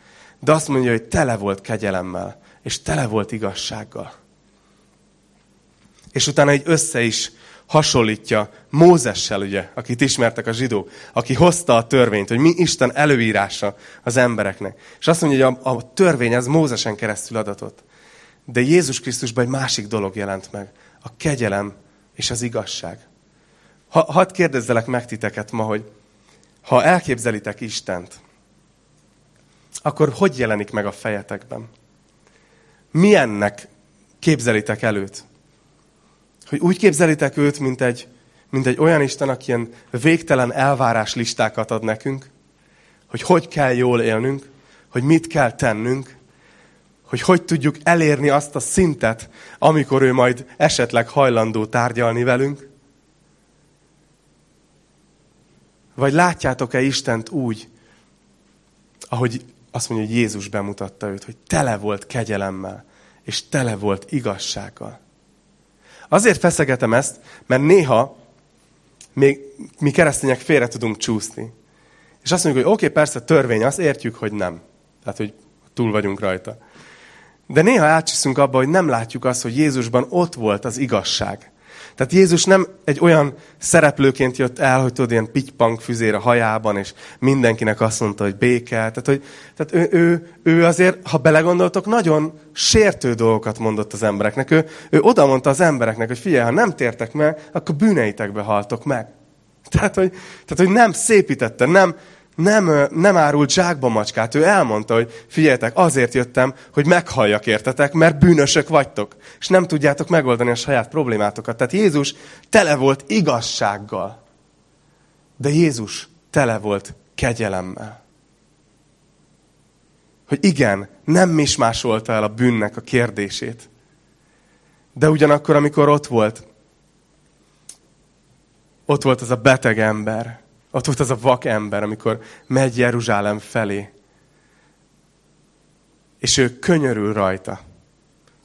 De azt mondja, hogy tele volt kegyelemmel, és tele volt igazsággal. És utána egy össze is hasonlítja Mózessel, ugye, akit ismertek a zsidók, aki hozta a törvényt, hogy mi Isten előírása az embereknek. És azt mondja, hogy a, a törvény az Mózesen keresztül adatott. De Jézus Krisztusban egy másik dolog jelent meg. A kegyelem és az igazság. Ha, hadd kérdezzelek meg titeket ma, hogy ha elképzelitek Istent, akkor hogy jelenik meg a fejetekben? Milyennek képzelitek előtt? Hogy úgy képzelitek őt, mint egy, mint egy olyan Isten, aki ilyen végtelen elvárás listákat ad nekünk, hogy hogy kell jól élnünk, hogy mit kell tennünk, hogy hogy tudjuk elérni azt a szintet, amikor ő majd esetleg hajlandó tárgyalni velünk. Vagy látjátok-e Istent úgy, ahogy azt mondja, hogy Jézus bemutatta őt, hogy tele volt kegyelemmel, és tele volt igazsággal. Azért feszegetem ezt, mert néha még mi keresztények félre tudunk csúszni. És azt mondjuk, hogy oké, okay, persze törvény, azt értjük, hogy nem. Tehát, hogy túl vagyunk rajta. De néha átcsiszünk abba, hogy nem látjuk azt, hogy Jézusban ott volt az igazság. Tehát Jézus nem egy olyan szereplőként jött el, hogy tudod, ilyen pitypank füzér a hajában, és mindenkinek azt mondta, hogy béke. Tehát, hogy, tehát ő, ő, ő azért, ha belegondoltok, nagyon sértő dolgokat mondott az embereknek. Ő, ő oda mondta az embereknek, hogy figyelj, ha nem tértek meg, akkor bűneitekbe haltok meg. Tehát, hogy, tehát, hogy nem szépítette, nem, nem, nem árult zsákba macskát. Ő elmondta, hogy figyeljetek, azért jöttem, hogy meghalljak értetek, mert bűnösök vagytok, és nem tudjátok megoldani a saját problémátokat. Tehát Jézus tele volt igazsággal, de Jézus tele volt kegyelemmel. Hogy igen, nem mismásolta el a bűnnek a kérdését. De ugyanakkor, amikor ott volt, ott volt az a beteg ember, ott volt az a vak ember, amikor megy Jeruzsálem felé. És ő könyörül rajta.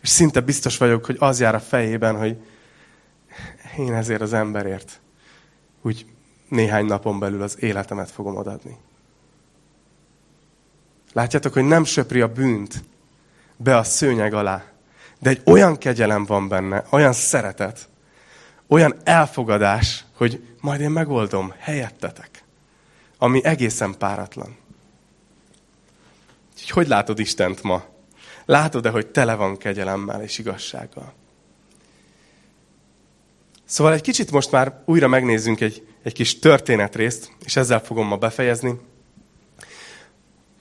És szinte biztos vagyok, hogy az jár a fejében, hogy én ezért az emberért úgy néhány napon belül az életemet fogom odadni. Látjátok, hogy nem söpri a bűnt be a szőnyeg alá, de egy olyan kegyelem van benne, olyan szeretet, olyan elfogadás, hogy majd én megoldom helyettetek, ami egészen páratlan. Úgyhogy hogy látod Istent ma? Látod-e, hogy tele van kegyelemmel és igazsággal? Szóval egy kicsit most már újra megnézzünk egy, egy kis történetrészt, és ezzel fogom ma befejezni.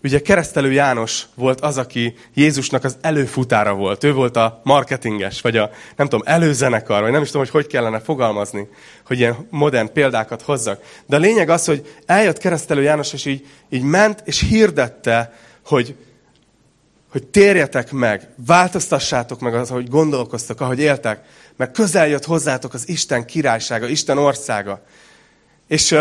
Ugye keresztelő János volt az, aki Jézusnak az előfutára volt. Ő volt a marketinges, vagy a, nem tudom, előzenekar, vagy nem is tudom, hogy hogy kellene fogalmazni, hogy ilyen modern példákat hozzak. De a lényeg az, hogy eljött keresztelő János, és így, így ment, és hirdette, hogy, hogy térjetek meg, változtassátok meg az, ahogy gondolkoztok, ahogy éltek, mert közel jött hozzátok az Isten királysága, Isten országa. És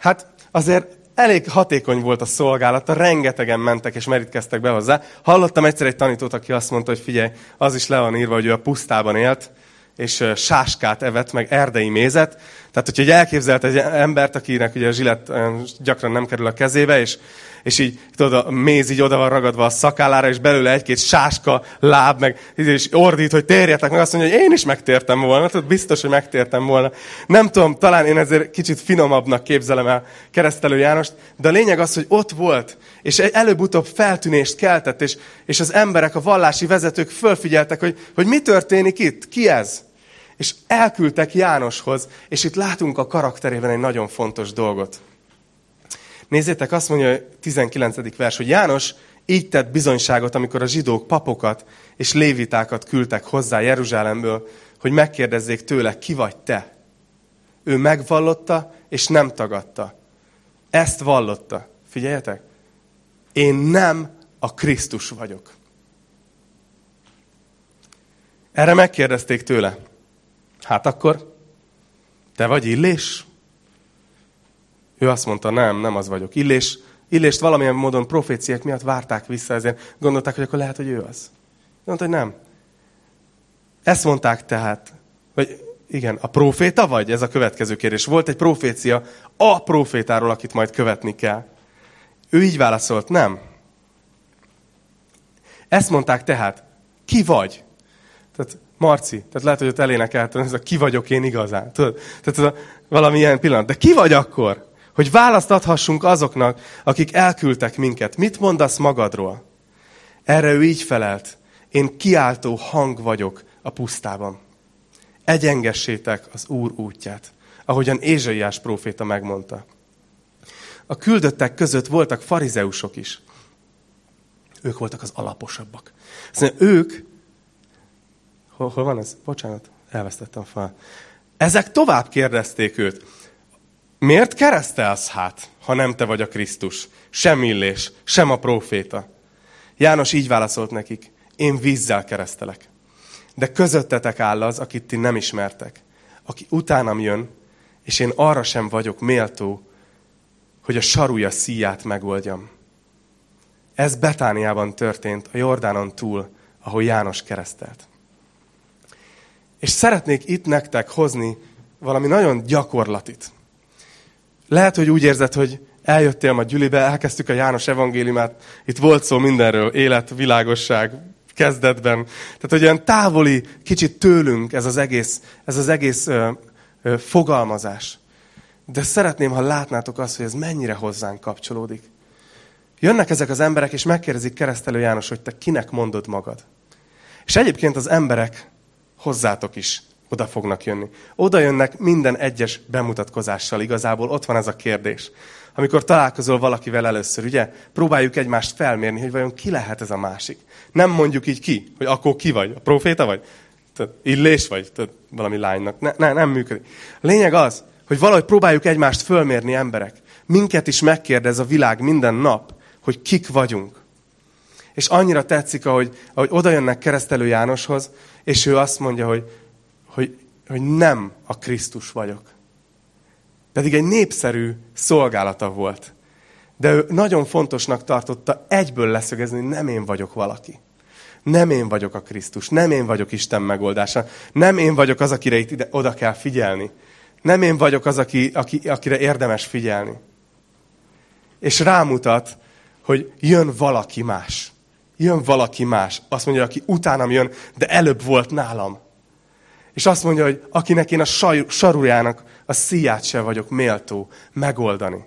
hát azért elég hatékony volt a szolgálata, rengetegen mentek és merítkeztek be hozzá. Hallottam egyszer egy tanítót, aki azt mondta, hogy figyelj, az is le van írva, hogy ő a pusztában élt, és sáskát evett, meg erdei mézet. Tehát, hogyha elképzelt egy embert, akinek ugye a zsilet gyakran nem kerül a kezébe, és és így, tudod, a méz így oda van ragadva a szakállára, és belőle egy-két sáska láb, meg és ordít, hogy térjetek meg, azt mondja, hogy én is megtértem volna, tudod, biztos, hogy megtértem volna. Nem tudom, talán én ezért kicsit finomabbnak képzelem el keresztelő Jánost, de a lényeg az, hogy ott volt, és előbb-utóbb feltűnést keltett, és, és az emberek, a vallási vezetők fölfigyeltek, hogy, hogy mi történik itt, ki ez? És elküldtek Jánoshoz, és itt látunk a karakterében egy nagyon fontos dolgot. Nézzétek, azt mondja a 19. vers, hogy János így tett bizonyságot, amikor a zsidók papokat és lévitákat küldtek hozzá Jeruzsálemből, hogy megkérdezzék tőle, ki vagy te? Ő megvallotta, és nem tagadta. Ezt vallotta. Figyeljetek! Én nem a Krisztus vagyok. Erre megkérdezték tőle. Hát akkor, te vagy illés? Ő azt mondta, nem, nem az vagyok. Illés, Illést valamilyen módon proféciák miatt várták vissza, ezért gondolták, hogy akkor lehet, hogy ő az. Mondta, hogy nem. Ezt mondták tehát, hogy igen, a proféta vagy? Ez a következő kérdés. Volt egy profécia a profétáról, akit majd követni kell. Ő így válaszolt, nem. Ezt mondták tehát, Ki vagy? Tehát Marci, tehát lehet, hogy ott elénekeltem, ez a ki vagyok én igazán. Tudod? Tehát ez a valami ilyen pillanat. De ki vagy akkor? Hogy választ adhassunk azoknak, akik elküldtek minket. Mit mondasz magadról? Erre ő így felelt. Én kiáltó hang vagyok a pusztában. Egyengessétek az Úr útját, ahogyan Ézsaiás próféta megmondta. A küldöttek között voltak farizeusok is. Ők voltak az alaposabbak. Szóval ők, hol, hol van ez? Bocsánat, elvesztettem fel. Ezek tovább kérdezték őt. Miért keresztelsz hát, ha nem te vagy a Krisztus? Sem illés, sem a próféta. János így válaszolt nekik. Én vízzel keresztelek. De közöttetek áll az, akit ti nem ismertek. Aki utánam jön, és én arra sem vagyok méltó, hogy a sarúja szíját megoldjam. Ez Betániában történt, a Jordánon túl, ahol János keresztelt. És szeretnék itt nektek hozni valami nagyon gyakorlatit. Lehet, hogy úgy érzed, hogy eljöttél ma gyülibe, elkezdtük a János evangéliumát, itt volt szó mindenről, élet, világosság, kezdetben. Tehát, hogy olyan távoli, kicsit tőlünk ez az egész, ez az egész ö, ö, fogalmazás. De szeretném, ha látnátok azt, hogy ez mennyire hozzánk kapcsolódik. Jönnek ezek az emberek, és megkérdezik keresztelő János, hogy te kinek mondod magad. És egyébként az emberek hozzátok is oda fognak jönni. Oda jönnek minden egyes bemutatkozással igazából. Ott van ez a kérdés. Amikor találkozol valakivel először, ugye, próbáljuk egymást felmérni, hogy vajon ki lehet ez a másik. Nem mondjuk így ki, hogy akkor ki vagy, a proféta vagy, tudod, illés vagy, tudod, valami lánynak. Ne, ne, nem működik. A lényeg az, hogy valahogy próbáljuk egymást fölmérni emberek. Minket is megkérdez a világ minden nap, hogy kik vagyunk. És annyira tetszik, ahogy, ahogy oda jönnek keresztelő Jánoshoz, és ő azt mondja, hogy, hogy, hogy nem a Krisztus vagyok. Pedig egy népszerű szolgálata volt. De ő nagyon fontosnak tartotta egyből leszögezni, hogy nem én vagyok valaki. Nem én vagyok a Krisztus, nem én vagyok Isten megoldása, nem én vagyok az, akire itt ide, oda kell figyelni. Nem én vagyok az, aki, aki, akire érdemes figyelni. És rámutat, hogy jön valaki más. Jön valaki más. Azt mondja, aki utánam jön, de előbb volt nálam. És azt mondja, hogy akinek én a saj, sarújának a szíját se vagyok méltó megoldani.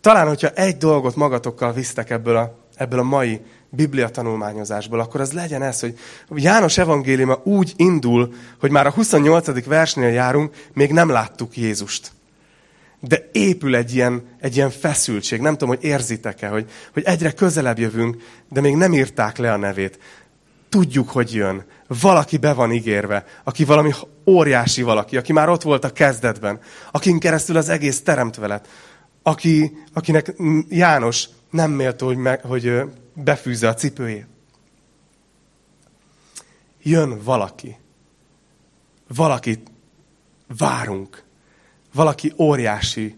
Talán, hogyha egy dolgot magatokkal visztek ebből a, ebből a mai Biblia tanulmányozásból, akkor az legyen ez, hogy János evangéliuma úgy indul, hogy már a 28. versnél járunk, még nem láttuk Jézust. De épül egy ilyen, egy ilyen feszültség. Nem tudom, hogy érzitek-e, hogy, hogy egyre közelebb jövünk, de még nem írták le a nevét. Tudjuk, hogy jön. Valaki be van ígérve, aki valami óriási valaki, aki már ott volt a kezdetben, akin keresztül az egész teremtve lett, aki, akinek János nem méltó, hogy, meg, hogy befűzze a cipőjét. Jön valaki. Valakit várunk. Valaki óriási.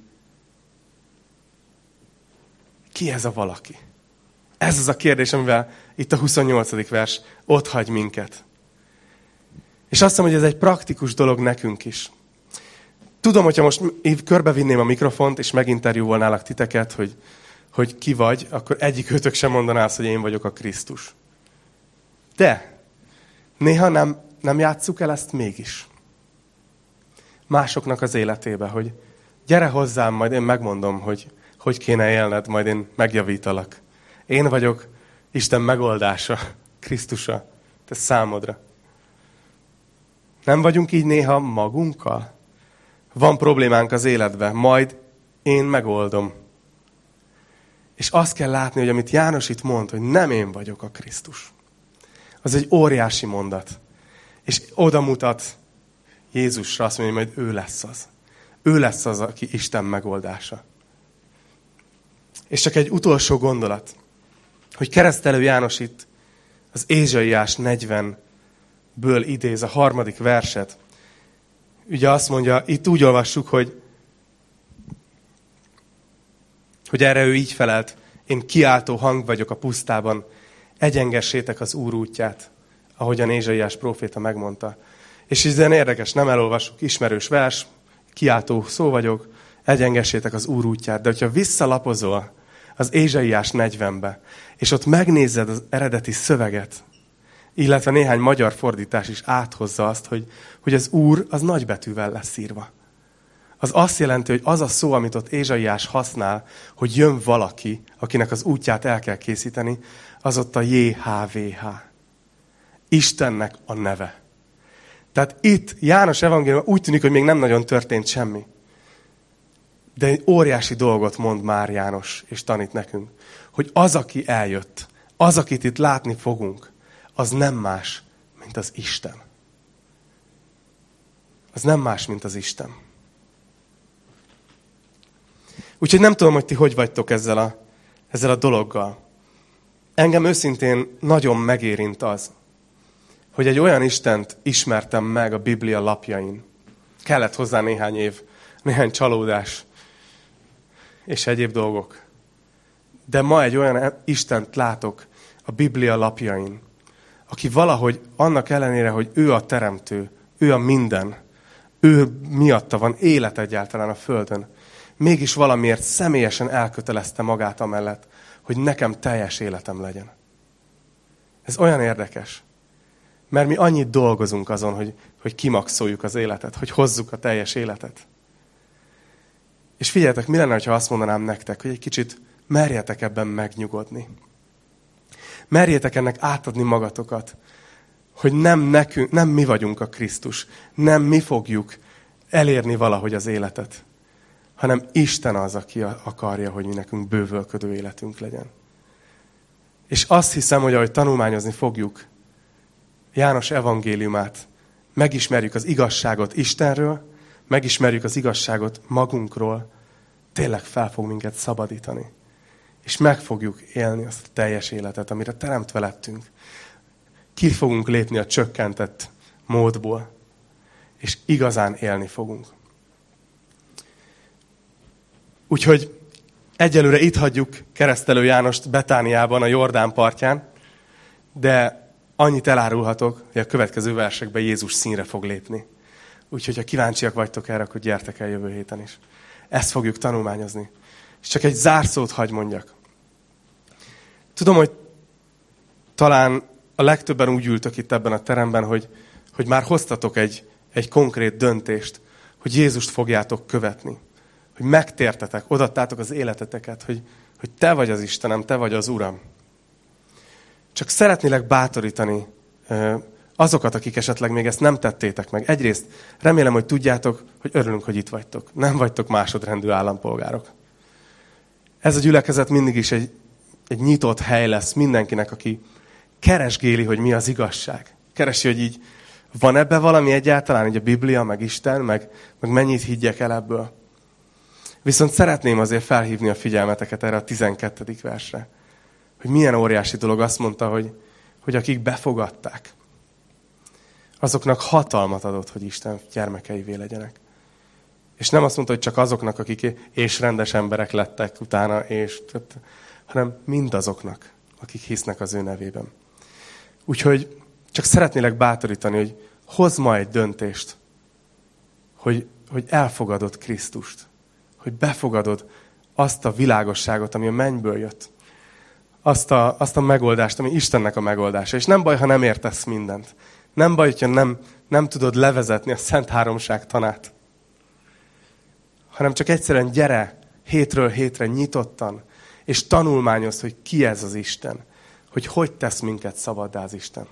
Ki ez a valaki? Ez az a kérdés, amivel itt a 28. vers ott hagy minket. És azt hiszem, hogy ez egy praktikus dolog nekünk is. Tudom, hogyha most körbevinném a mikrofont, és meginterjúvolnálak titeket, hogy, hogy ki vagy, akkor egyik őtök sem mondaná azt, hogy én vagyok a Krisztus. De néha nem, nem játsszuk el ezt mégis. Másoknak az életébe, hogy gyere hozzám, majd én megmondom, hogy hogy kéne élned, majd én megjavítalak. Én vagyok Isten megoldása, Krisztusa, te számodra. Nem vagyunk így néha magunkkal? Van problémánk az életben, majd én megoldom. És azt kell látni, hogy amit János itt mond, hogy nem én vagyok a Krisztus. Az egy óriási mondat. És oda mutat Jézusra, azt mondja, hogy majd ő lesz az. Ő lesz az, aki Isten megoldása. És csak egy utolsó gondolat, hogy keresztelő János itt az Ézsaiás 40-ből idéz a harmadik verset. Ugye azt mondja, itt úgy olvassuk, hogy hogy erre ő így felelt, én kiáltó hang vagyok a pusztában, egyengessétek az Úr útját, ahogyan Ézsaiás próféta megmondta. És ez érdekes, nem elolvasok, ismerős vers, kiáltó szó vagyok, egyengessétek az Úr útját. De hogyha visszalapozol az Ézsaiás 40-be, és ott megnézed az eredeti szöveget, illetve néhány magyar fordítás is áthozza azt, hogy, hogy az Úr az nagybetűvel lesz írva. Az azt jelenti, hogy az a szó, amit ott Ézsaiás használ, hogy jön valaki, akinek az útját el kell készíteni, az ott a JHVH. Istennek a neve. Tehát itt János evangélium úgy tűnik, hogy még nem nagyon történt semmi. De egy óriási dolgot mond már János, és tanít nekünk. Hogy az, aki eljött, az, akit itt látni fogunk, az nem más, mint az Isten. Az nem más, mint az Isten. Úgyhogy nem tudom, hogy ti hogy vagytok ezzel a, ezzel a dologgal. Engem őszintén nagyon megérint az, hogy egy olyan Istent ismertem meg a Biblia lapjain. Kellett hozzá néhány év, néhány csalódás és egyéb dolgok. De ma egy olyan Istent látok a Biblia lapjain, aki valahogy annak ellenére, hogy ő a teremtő, ő a minden, ő miatta van élet egyáltalán a Földön, mégis valamiért személyesen elkötelezte magát amellett, hogy nekem teljes életem legyen. Ez olyan érdekes. Mert mi annyit dolgozunk azon, hogy, hogy kimaxoljuk az életet, hogy hozzuk a teljes életet. És figyeljetek, mi lenne, ha azt mondanám nektek, hogy egy kicsit merjetek ebben megnyugodni. Merjétek ennek átadni magatokat, hogy nem, nekünk, nem mi vagyunk a Krisztus, nem mi fogjuk elérni valahogy az életet, hanem Isten az, aki akarja, hogy mi nekünk bővölködő életünk legyen. És azt hiszem, hogy ahogy tanulmányozni fogjuk János evangéliumát, megismerjük az igazságot Istenről, megismerjük az igazságot magunkról, tényleg fel fog minket szabadítani. És meg fogjuk élni azt a teljes életet, amire teremtve lettünk. Ki fogunk lépni a csökkentett módból, és igazán élni fogunk. Úgyhogy egyelőre itt hagyjuk keresztelő Jánost Betániában, a Jordán partján, de annyit elárulhatok, hogy a következő versekben Jézus színre fog lépni. Úgyhogy, ha kíváncsiak vagytok erre, akkor gyertek el jövő héten is. Ezt fogjuk tanulmányozni. És csak egy zárszót hagy mondjak. Tudom, hogy talán a legtöbben úgy ültök itt ebben a teremben, hogy, hogy már hoztatok egy, egy konkrét döntést, hogy Jézust fogjátok követni. Hogy megtértetek, odattátok az életeteket, hogy, hogy te vagy az Istenem, te vagy az Uram. Csak szeretnélek bátorítani azokat, akik esetleg még ezt nem tettétek meg. Egyrészt remélem, hogy tudjátok, hogy örülünk, hogy itt vagytok. Nem vagytok másodrendű állampolgárok. Ez a gyülekezet mindig is egy, egy nyitott hely lesz mindenkinek, aki keresgéli, hogy mi az igazság. Keresi, hogy így van ebbe valami egyáltalán, így a Biblia, meg Isten, meg, meg mennyit higgyek el ebből. Viszont szeretném azért felhívni a figyelmeteket erre a 12. versre hogy milyen óriási dolog azt mondta, hogy, hogy akik befogadták, azoknak hatalmat adott, hogy Isten gyermekeivé legyenek. És nem azt mondta, hogy csak azoknak, akik és rendes emberek lettek utána, és, hanem mindazoknak, akik hisznek az ő nevében. Úgyhogy csak szeretnélek bátorítani, hogy hozz ma egy döntést, hogy, hogy elfogadod Krisztust, hogy befogadod azt a világosságot, ami a mennyből jött azt a, azt a megoldást, ami Istennek a megoldása. És nem baj, ha nem értesz mindent. Nem baj, hogyha nem, nem tudod levezetni a Szent Háromság tanát. Hanem csak egyszerűen gyere hétről hétre nyitottan, és tanulmányozz, hogy ki ez az Isten. Hogy hogy tesz minket szabaddá az Isten.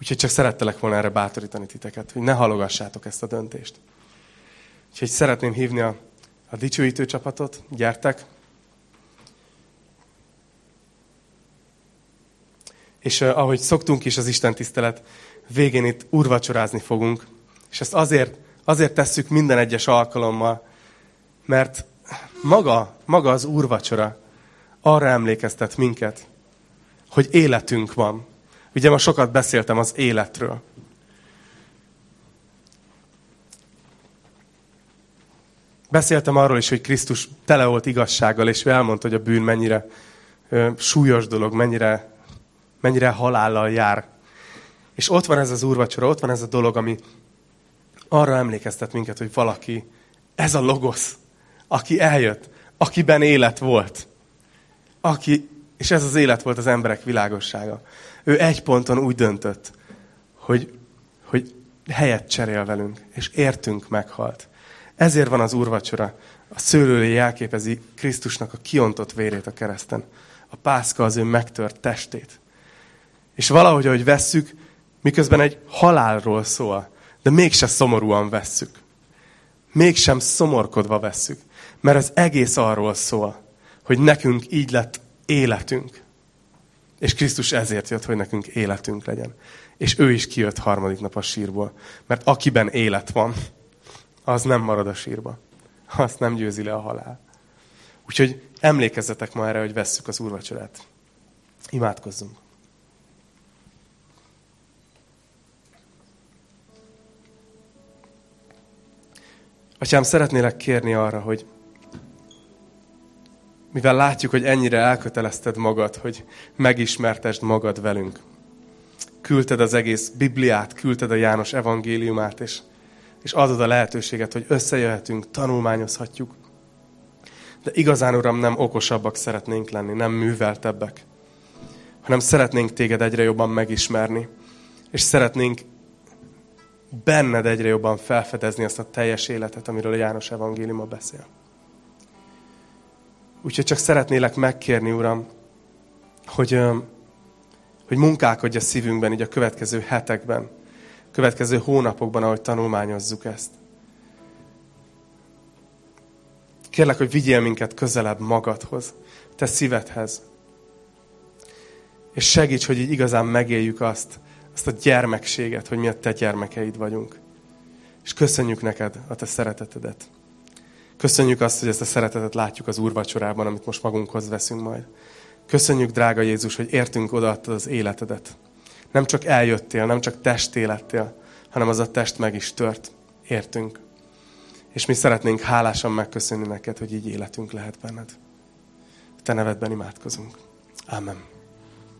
Úgyhogy csak szerettelek volna erre bátorítani titeket, hogy ne halogassátok ezt a döntést. Úgyhogy szeretném hívni a, a dicsőítő csapatot, gyertek, És uh, ahogy szoktunk is az Isten tisztelet végén itt urvacsorázni fogunk. És ezt azért, azért tesszük minden egyes alkalommal, mert maga, maga az úrvacsora arra emlékeztet minket, hogy életünk van. Ugye ma sokat beszéltem az életről. Beszéltem arról is, hogy Krisztus tele volt igazsággal, és ő elmondta, hogy a bűn mennyire ö, súlyos dolog, mennyire mennyire halállal jár. És ott van ez az úrvacsora, ott van ez a dolog, ami arra emlékeztet minket, hogy valaki, ez a logosz, aki eljött, akiben élet volt, aki, És ez az élet volt az emberek világossága. Ő egy ponton úgy döntött, hogy, hogy helyet cserél velünk, és értünk meghalt. Ezért van az úrvacsora. A szőlőlé jelképezi Krisztusnak a kiontott vérét a kereszten. A pászka az ő megtört testét. És valahogy, ahogy vesszük, miközben egy halálról szól, de mégse szomorúan vesszük. Mégsem szomorkodva vesszük. Mert az egész arról szól, hogy nekünk így lett életünk. És Krisztus ezért jött, hogy nekünk életünk legyen. És ő is kijött harmadik nap a sírból. Mert akiben élet van, az nem marad a sírba. Azt nem győzi le a halál. Úgyhogy emlékezzetek ma erre, hogy vesszük az úrvacsorát. Imádkozzunk. Atyám, szeretnélek kérni arra, hogy mivel látjuk, hogy ennyire elkötelezted magad, hogy megismertesd magad velünk. Küldted az egész Bibliát, küldted a János evangéliumát, és, és adod a lehetőséget, hogy összejöhetünk, tanulmányozhatjuk. De igazán, Uram, nem okosabbak szeretnénk lenni, nem műveltebbek, hanem szeretnénk téged egyre jobban megismerni, és szeretnénk benned egyre jobban felfedezni azt a teljes életet, amiről János evangéliuma beszél. Úgyhogy csak szeretnélek megkérni, Uram, hogy, hogy munkálkodj a szívünkben így a következő hetekben, következő hónapokban, ahogy tanulmányozzuk ezt. Kérlek, hogy vigyél minket közelebb magadhoz, te szívedhez. És segíts, hogy így igazán megéljük azt, azt a gyermekséget, hogy mi a te gyermekeid vagyunk. És köszönjük neked a te szeretetedet. Köszönjük azt, hogy ezt a szeretetet látjuk az úrvacsorában, amit most magunkhoz veszünk majd. Köszönjük, drága Jézus, hogy értünk odaadtad az életedet. Nem csak eljöttél, nem csak testélettél, hanem az a test meg is tört. Értünk. És mi szeretnénk hálásan megköszönni neked, hogy így életünk lehet benned. Te nevedben imádkozunk. Amen.